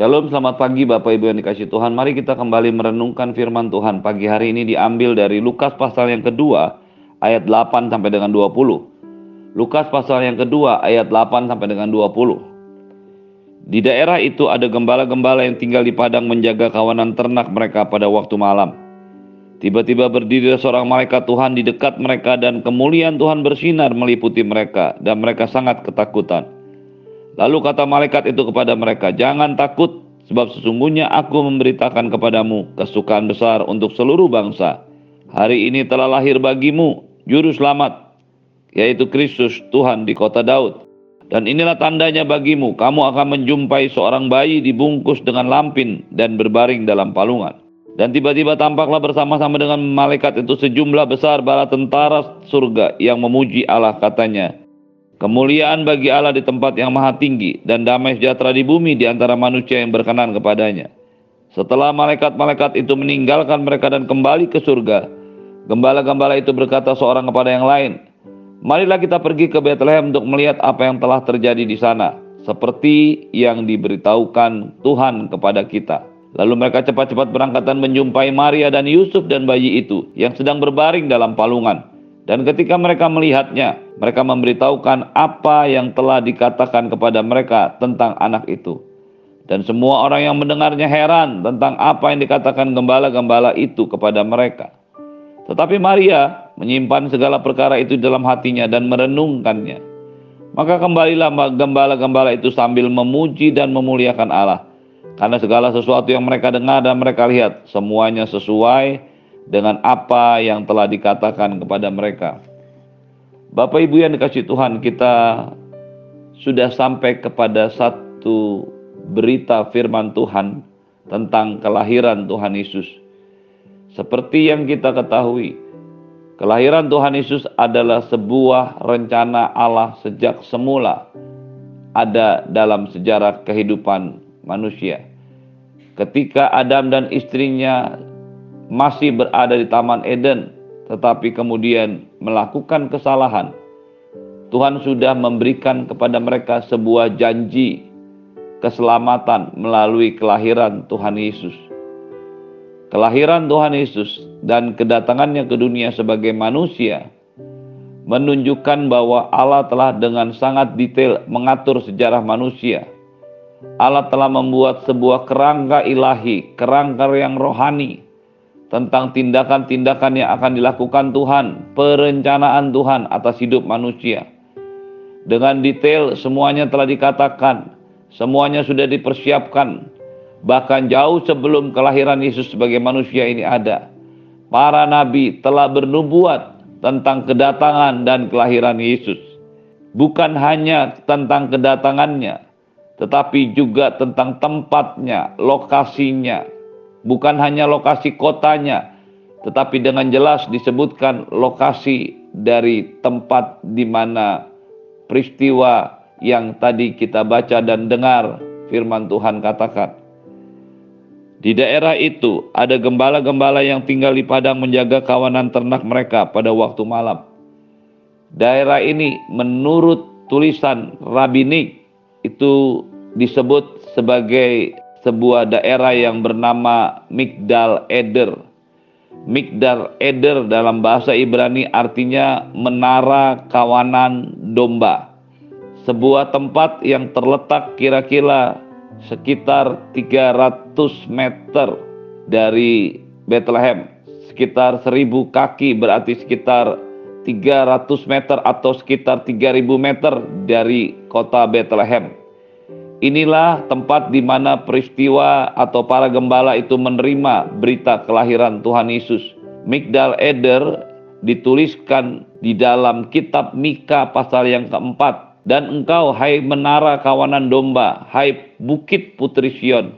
Shalom, selamat pagi Bapak Ibu yang dikasih Tuhan. Mari kita kembali merenungkan firman Tuhan. Pagi hari ini diambil dari Lukas pasal yang kedua, ayat 8 sampai dengan 20. Lukas pasal yang kedua, ayat 8 sampai dengan 20. Di daerah itu ada gembala-gembala yang tinggal di padang menjaga kawanan ternak mereka pada waktu malam. Tiba-tiba berdiri seorang malaikat Tuhan di dekat mereka dan kemuliaan Tuhan bersinar meliputi mereka dan mereka sangat ketakutan. Lalu kata malaikat itu kepada mereka, "Jangan takut, sebab sesungguhnya aku memberitakan kepadamu kesukaan besar untuk seluruh bangsa. Hari ini telah lahir bagimu juru selamat, yaitu Kristus Tuhan di kota Daud. Dan inilah tandanya bagimu, kamu akan menjumpai seorang bayi dibungkus dengan lampin dan berbaring dalam palungan." Dan tiba-tiba tampaklah bersama-sama dengan malaikat itu sejumlah besar bala tentara surga yang memuji Allah katanya, Kemuliaan bagi Allah di tempat yang maha tinggi dan damai sejahtera di bumi di antara manusia yang berkenan kepadanya. Setelah malaikat-malaikat itu meninggalkan mereka dan kembali ke surga, gembala-gembala itu berkata seorang kepada yang lain, Marilah kita pergi ke Bethlehem untuk melihat apa yang telah terjadi di sana, seperti yang diberitahukan Tuhan kepada kita. Lalu mereka cepat-cepat berangkat dan menjumpai Maria dan Yusuf dan bayi itu yang sedang berbaring dalam palungan. Dan ketika mereka melihatnya, mereka memberitahukan apa yang telah dikatakan kepada mereka tentang anak itu. Dan semua orang yang mendengarnya heran tentang apa yang dikatakan gembala-gembala itu kepada mereka. Tetapi Maria menyimpan segala perkara itu dalam hatinya dan merenungkannya. Maka kembalilah gembala-gembala itu sambil memuji dan memuliakan Allah. Karena segala sesuatu yang mereka dengar dan mereka lihat, semuanya sesuai dengan apa yang telah dikatakan kepada mereka. Bapak Ibu yang dikasih Tuhan, kita sudah sampai kepada satu berita firman Tuhan tentang kelahiran Tuhan Yesus. Seperti yang kita ketahui, kelahiran Tuhan Yesus adalah sebuah rencana Allah sejak semula ada dalam sejarah kehidupan manusia. Ketika Adam dan istrinya masih berada di Taman Eden, tetapi kemudian melakukan kesalahan, Tuhan sudah memberikan kepada mereka sebuah janji keselamatan melalui kelahiran Tuhan Yesus. Kelahiran Tuhan Yesus dan kedatangannya ke dunia sebagai manusia menunjukkan bahwa Allah telah dengan sangat detail mengatur sejarah manusia. Allah telah membuat sebuah kerangka ilahi, kerangka yang rohani, tentang tindakan-tindakan yang akan dilakukan Tuhan, perencanaan Tuhan atas hidup manusia. Dengan detail semuanya telah dikatakan, semuanya sudah dipersiapkan. Bahkan jauh sebelum kelahiran Yesus sebagai manusia ini ada. Para nabi telah bernubuat tentang kedatangan dan kelahiran Yesus. Bukan hanya tentang kedatangannya, tetapi juga tentang tempatnya, lokasinya, Bukan hanya lokasi kotanya, tetapi dengan jelas disebutkan lokasi dari tempat di mana peristiwa yang tadi kita baca dan dengar firman Tuhan katakan. Di daerah itu ada gembala-gembala yang tinggal di padang menjaga kawanan ternak mereka pada waktu malam. Daerah ini menurut tulisan rabbinik itu disebut sebagai sebuah daerah yang bernama Migdal Eder. Migdal Eder dalam bahasa Ibrani artinya menara kawanan domba. Sebuah tempat yang terletak kira-kira sekitar 300 meter dari Bethlehem. Sekitar 1000 kaki berarti sekitar 300 meter atau sekitar 3000 meter dari kota Bethlehem. Inilah tempat di mana peristiwa atau para gembala itu menerima berita kelahiran Tuhan Yesus. Migdal Eder dituliskan di dalam kitab Mika pasal yang keempat. Dan engkau hai menara kawanan domba, hai bukit putri Sion.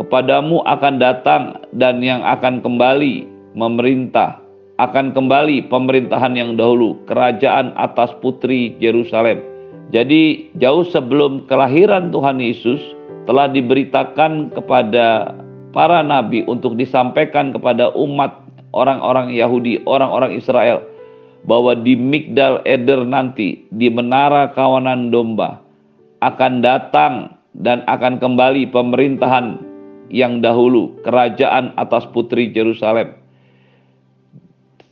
Kepadamu akan datang dan yang akan kembali memerintah. Akan kembali pemerintahan yang dahulu, kerajaan atas putri Yerusalem jadi jauh sebelum kelahiran Tuhan Yesus telah diberitakan kepada para nabi untuk disampaikan kepada umat orang-orang Yahudi, orang-orang Israel bahwa di Migdal Eder nanti di menara kawanan domba akan datang dan akan kembali pemerintahan yang dahulu, kerajaan atas putri Yerusalem.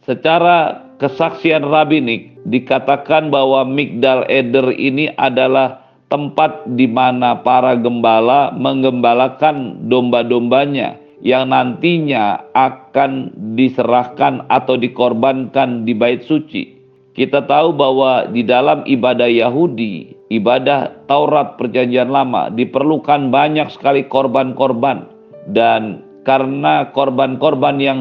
Secara kesaksian rabbinik dikatakan bahwa Migdal Eder ini adalah tempat di mana para gembala menggembalakan domba-dombanya yang nantinya akan diserahkan atau dikorbankan di bait suci. Kita tahu bahwa di dalam ibadah Yahudi, ibadah Taurat Perjanjian Lama diperlukan banyak sekali korban-korban dan karena korban-korban yang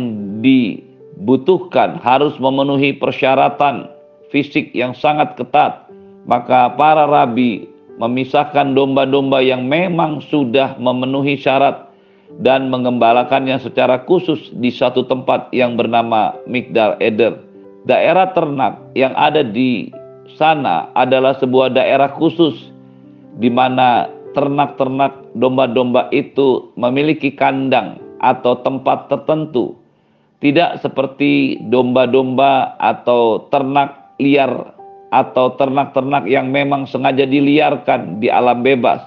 dibutuhkan harus memenuhi persyaratan fisik yang sangat ketat, maka para rabi memisahkan domba-domba yang memang sudah memenuhi syarat dan mengembalakannya secara khusus di satu tempat yang bernama Migdal Eder. Daerah ternak yang ada di sana adalah sebuah daerah khusus di mana ternak-ternak domba-domba itu memiliki kandang atau tempat tertentu. Tidak seperti domba-domba atau ternak liar atau ternak-ternak yang memang sengaja diliarkan di alam bebas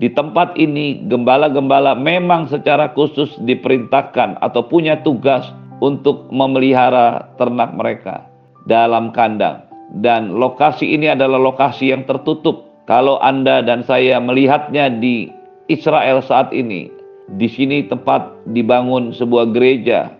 di tempat ini gembala-gembala memang secara khusus diperintahkan atau punya tugas untuk memelihara ternak mereka dalam kandang. Dan lokasi ini adalah lokasi yang tertutup. Kalau Anda dan saya melihatnya di Israel saat ini, di sini tempat dibangun sebuah gereja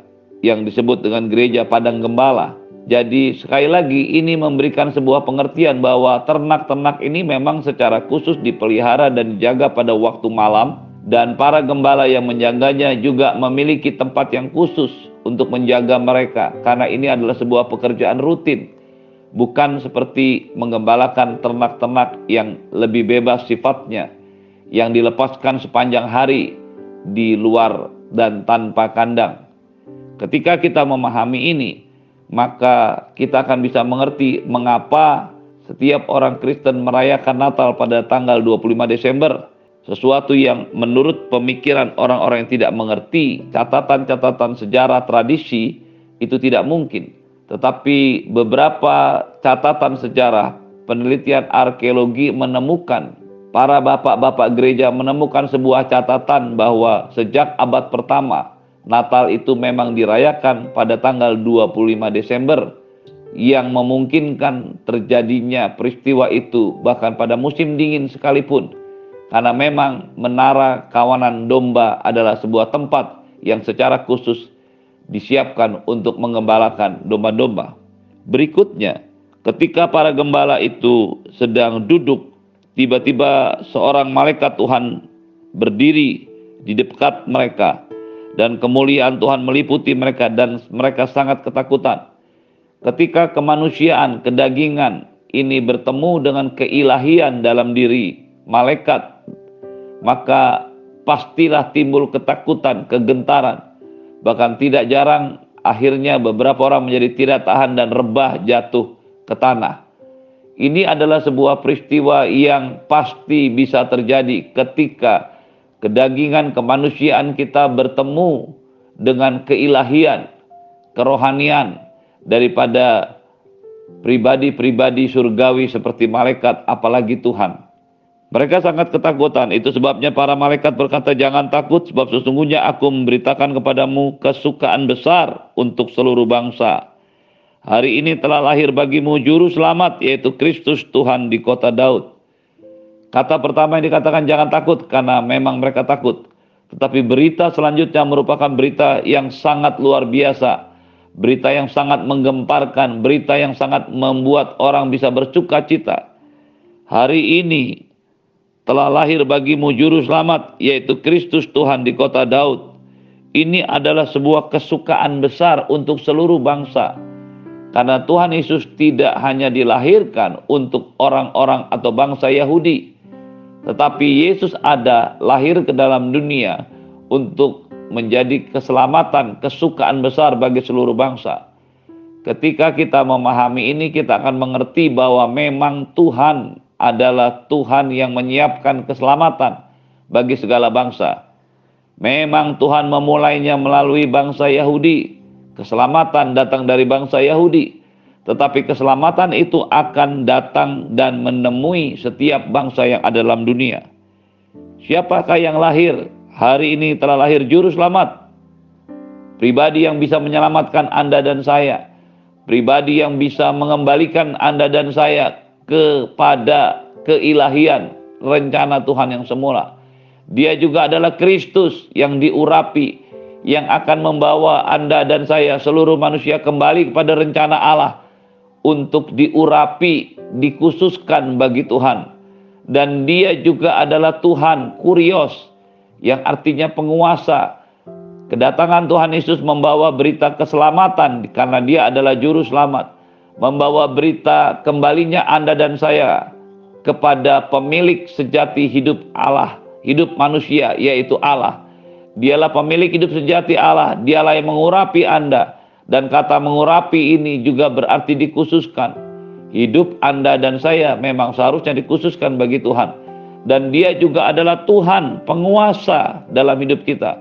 yang disebut dengan gereja padang gembala jadi sekali lagi ini memberikan sebuah pengertian bahwa ternak-ternak ini memang secara khusus dipelihara dan dijaga pada waktu malam dan para gembala yang menjaganya juga memiliki tempat yang khusus untuk menjaga mereka karena ini adalah sebuah pekerjaan rutin bukan seperti menggembalakan ternak-ternak yang lebih bebas sifatnya yang dilepaskan sepanjang hari di luar dan tanpa kandang. Ketika kita memahami ini, maka kita akan bisa mengerti mengapa setiap orang Kristen merayakan Natal pada tanggal 25 Desember. Sesuatu yang menurut pemikiran orang-orang yang tidak mengerti catatan-catatan sejarah tradisi itu tidak mungkin. Tetapi beberapa catatan sejarah penelitian arkeologi menemukan para bapak-bapak gereja menemukan sebuah catatan bahwa sejak abad pertama Natal itu memang dirayakan pada tanggal 25 Desember yang memungkinkan terjadinya peristiwa itu bahkan pada musim dingin sekalipun karena memang menara kawanan domba adalah sebuah tempat yang secara khusus disiapkan untuk mengembalakan domba-domba. Berikutnya, ketika para gembala itu sedang duduk, tiba-tiba seorang malaikat Tuhan berdiri di dekat mereka dan kemuliaan Tuhan meliputi mereka dan mereka sangat ketakutan. Ketika kemanusiaan, kedagingan ini bertemu dengan keilahian dalam diri malaikat, maka pastilah timbul ketakutan, kegentaran. Bahkan tidak jarang akhirnya beberapa orang menjadi tidak tahan dan rebah jatuh ke tanah. Ini adalah sebuah peristiwa yang pasti bisa terjadi ketika kedagingan kemanusiaan kita bertemu dengan keilahian, kerohanian daripada pribadi-pribadi surgawi seperti malaikat apalagi Tuhan. Mereka sangat ketakutan, itu sebabnya para malaikat berkata jangan takut sebab sesungguhnya aku memberitakan kepadamu kesukaan besar untuk seluruh bangsa. Hari ini telah lahir bagimu juru selamat yaitu Kristus Tuhan di kota Daud. Kata pertama yang dikatakan jangan takut karena memang mereka takut. Tetapi berita selanjutnya merupakan berita yang sangat luar biasa. Berita yang sangat menggemparkan, berita yang sangat membuat orang bisa bersuka cita. Hari ini telah lahir bagimu juru selamat yaitu Kristus Tuhan di kota Daud. Ini adalah sebuah kesukaan besar untuk seluruh bangsa. Karena Tuhan Yesus tidak hanya dilahirkan untuk orang-orang atau bangsa Yahudi, tetapi Yesus ada lahir ke dalam dunia untuk menjadi keselamatan, kesukaan besar bagi seluruh bangsa. Ketika kita memahami ini, kita akan mengerti bahwa memang Tuhan adalah Tuhan yang menyiapkan keselamatan bagi segala bangsa. Memang Tuhan memulainya melalui bangsa Yahudi. Keselamatan datang dari bangsa Yahudi tetapi keselamatan itu akan datang dan menemui setiap bangsa yang ada dalam dunia. Siapakah yang lahir? Hari ini telah lahir juru selamat. Pribadi yang bisa menyelamatkan Anda dan saya. Pribadi yang bisa mengembalikan Anda dan saya kepada keilahian rencana Tuhan yang semula. Dia juga adalah Kristus yang diurapi yang akan membawa Anda dan saya seluruh manusia kembali kepada rencana Allah untuk diurapi, dikhususkan bagi Tuhan. Dan dia juga adalah Tuhan kurios yang artinya penguasa. Kedatangan Tuhan Yesus membawa berita keselamatan karena dia adalah juru selamat. Membawa berita kembalinya Anda dan saya kepada pemilik sejati hidup Allah, hidup manusia yaitu Allah Dialah pemilik hidup sejati Allah, dialah yang mengurapi Anda. Dan kata mengurapi ini juga berarti dikhususkan. Hidup Anda dan saya memang seharusnya dikhususkan bagi Tuhan. Dan dia juga adalah Tuhan, penguasa dalam hidup kita.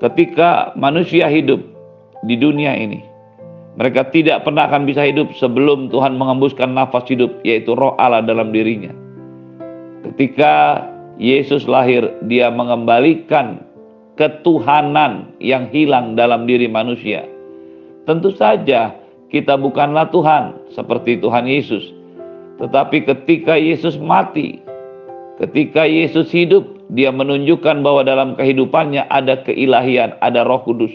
Ketika manusia hidup di dunia ini, mereka tidak pernah akan bisa hidup sebelum Tuhan mengembuskan nafas hidup, yaitu roh Allah dalam dirinya. Ketika Yesus lahir, dia mengembalikan ketuhanan yang hilang dalam diri manusia. Tentu saja kita bukanlah Tuhan seperti Tuhan Yesus. Tetapi ketika Yesus mati, ketika Yesus hidup, dia menunjukkan bahwa dalam kehidupannya ada keilahian, ada roh kudus.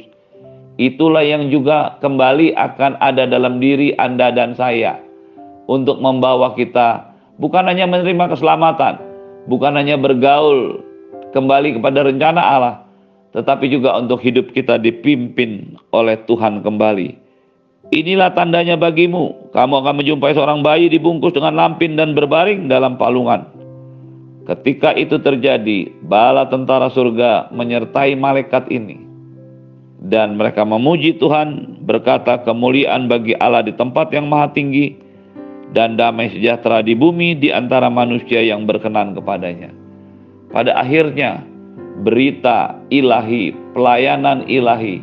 Itulah yang juga kembali akan ada dalam diri Anda dan saya. Untuk membawa kita bukan hanya menerima keselamatan, bukan hanya bergaul kembali kepada rencana Allah, tetapi juga untuk hidup kita dipimpin oleh Tuhan kembali. Inilah tandanya bagimu, kamu akan menjumpai seorang bayi dibungkus dengan lampin dan berbaring dalam palungan. Ketika itu terjadi, bala tentara surga menyertai malaikat ini. Dan mereka memuji Tuhan, berkata kemuliaan bagi Allah di tempat yang maha tinggi, dan damai sejahtera di bumi di antara manusia yang berkenan kepadanya. Pada akhirnya, berita ilahi, pelayanan ilahi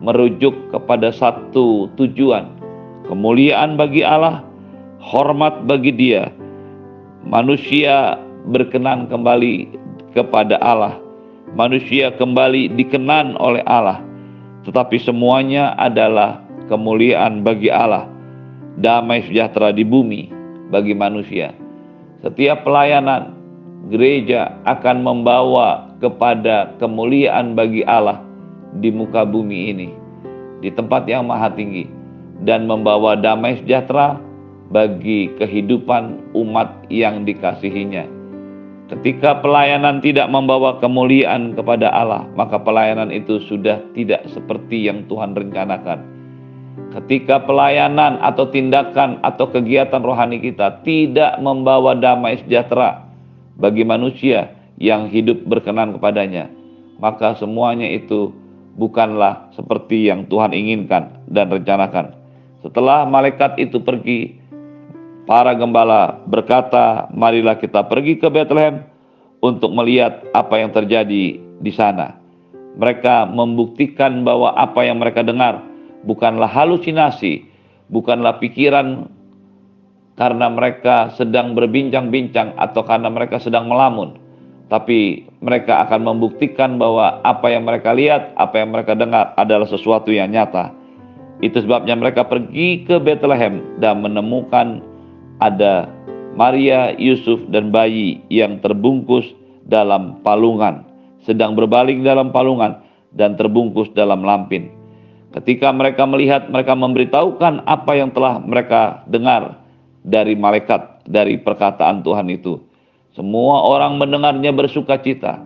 merujuk kepada satu tujuan, kemuliaan bagi Allah, hormat bagi Dia. Manusia berkenan kembali kepada Allah. Manusia kembali dikenan oleh Allah. Tetapi semuanya adalah kemuliaan bagi Allah. Damai sejahtera di bumi bagi manusia. Setiap pelayanan gereja akan membawa kepada kemuliaan bagi Allah di muka bumi ini, di tempat yang maha tinggi, dan membawa damai sejahtera bagi kehidupan umat yang dikasihinya. Ketika pelayanan tidak membawa kemuliaan kepada Allah, maka pelayanan itu sudah tidak seperti yang Tuhan rencanakan. Ketika pelayanan atau tindakan atau kegiatan rohani kita tidak membawa damai sejahtera bagi manusia, yang hidup berkenan kepadanya, maka semuanya itu bukanlah seperti yang Tuhan inginkan dan rencanakan. Setelah malaikat itu pergi, para gembala berkata, "Marilah kita pergi ke Bethlehem untuk melihat apa yang terjadi di sana." Mereka membuktikan bahwa apa yang mereka dengar bukanlah halusinasi, bukanlah pikiran karena mereka sedang berbincang-bincang atau karena mereka sedang melamun, tapi mereka akan membuktikan bahwa apa yang mereka lihat, apa yang mereka dengar adalah sesuatu yang nyata. Itu sebabnya mereka pergi ke Bethlehem dan menemukan ada Maria, Yusuf, dan bayi yang terbungkus dalam palungan, sedang berbaling dalam palungan dan terbungkus dalam lampin. Ketika mereka melihat, mereka memberitahukan apa yang telah mereka dengar dari malaikat, dari perkataan Tuhan itu semua orang mendengarnya bersuka cita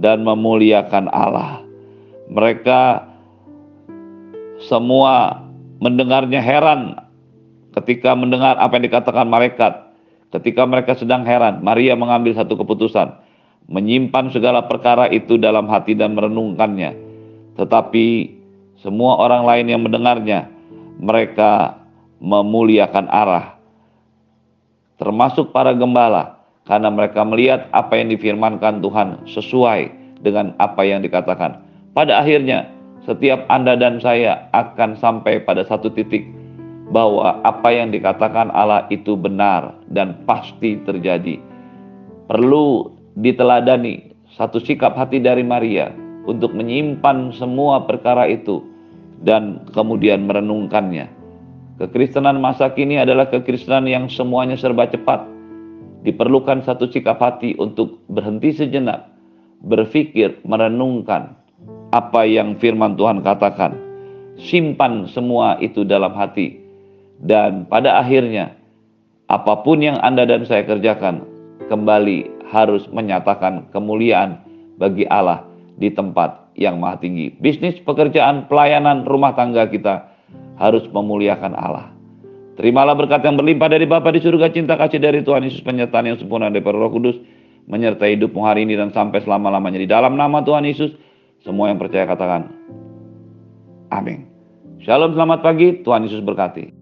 dan memuliakan Allah. Mereka semua mendengarnya heran ketika mendengar apa yang dikatakan malaikat. Ketika mereka sedang heran, Maria mengambil satu keputusan, menyimpan segala perkara itu dalam hati dan merenungkannya. Tetapi semua orang lain yang mendengarnya, mereka memuliakan Allah, termasuk para gembala karena mereka melihat apa yang difirmankan Tuhan sesuai dengan apa yang dikatakan. Pada akhirnya, setiap Anda dan saya akan sampai pada satu titik bahwa apa yang dikatakan Allah itu benar dan pasti terjadi. Perlu diteladani satu sikap hati dari Maria untuk menyimpan semua perkara itu dan kemudian merenungkannya. Kekristenan masa kini adalah kekristenan yang semuanya serba cepat. Diperlukan satu sikap hati untuk berhenti sejenak, berpikir, merenungkan apa yang firman Tuhan katakan. Simpan semua itu dalam hati. Dan pada akhirnya, apa pun yang Anda dan saya kerjakan, kembali harus menyatakan kemuliaan bagi Allah di tempat yang maha tinggi. Bisnis, pekerjaan, pelayanan, rumah tangga kita harus memuliakan Allah. Terimalah berkat yang berlimpah dari Bapa di surga, cinta kasih dari Tuhan Yesus, penyertaan yang sempurna dari Roh Kudus, menyertai hidupmu hari ini dan sampai selama-lamanya. Di dalam nama Tuhan Yesus, semua yang percaya katakan, Amin. Shalom, selamat pagi, Tuhan Yesus berkati.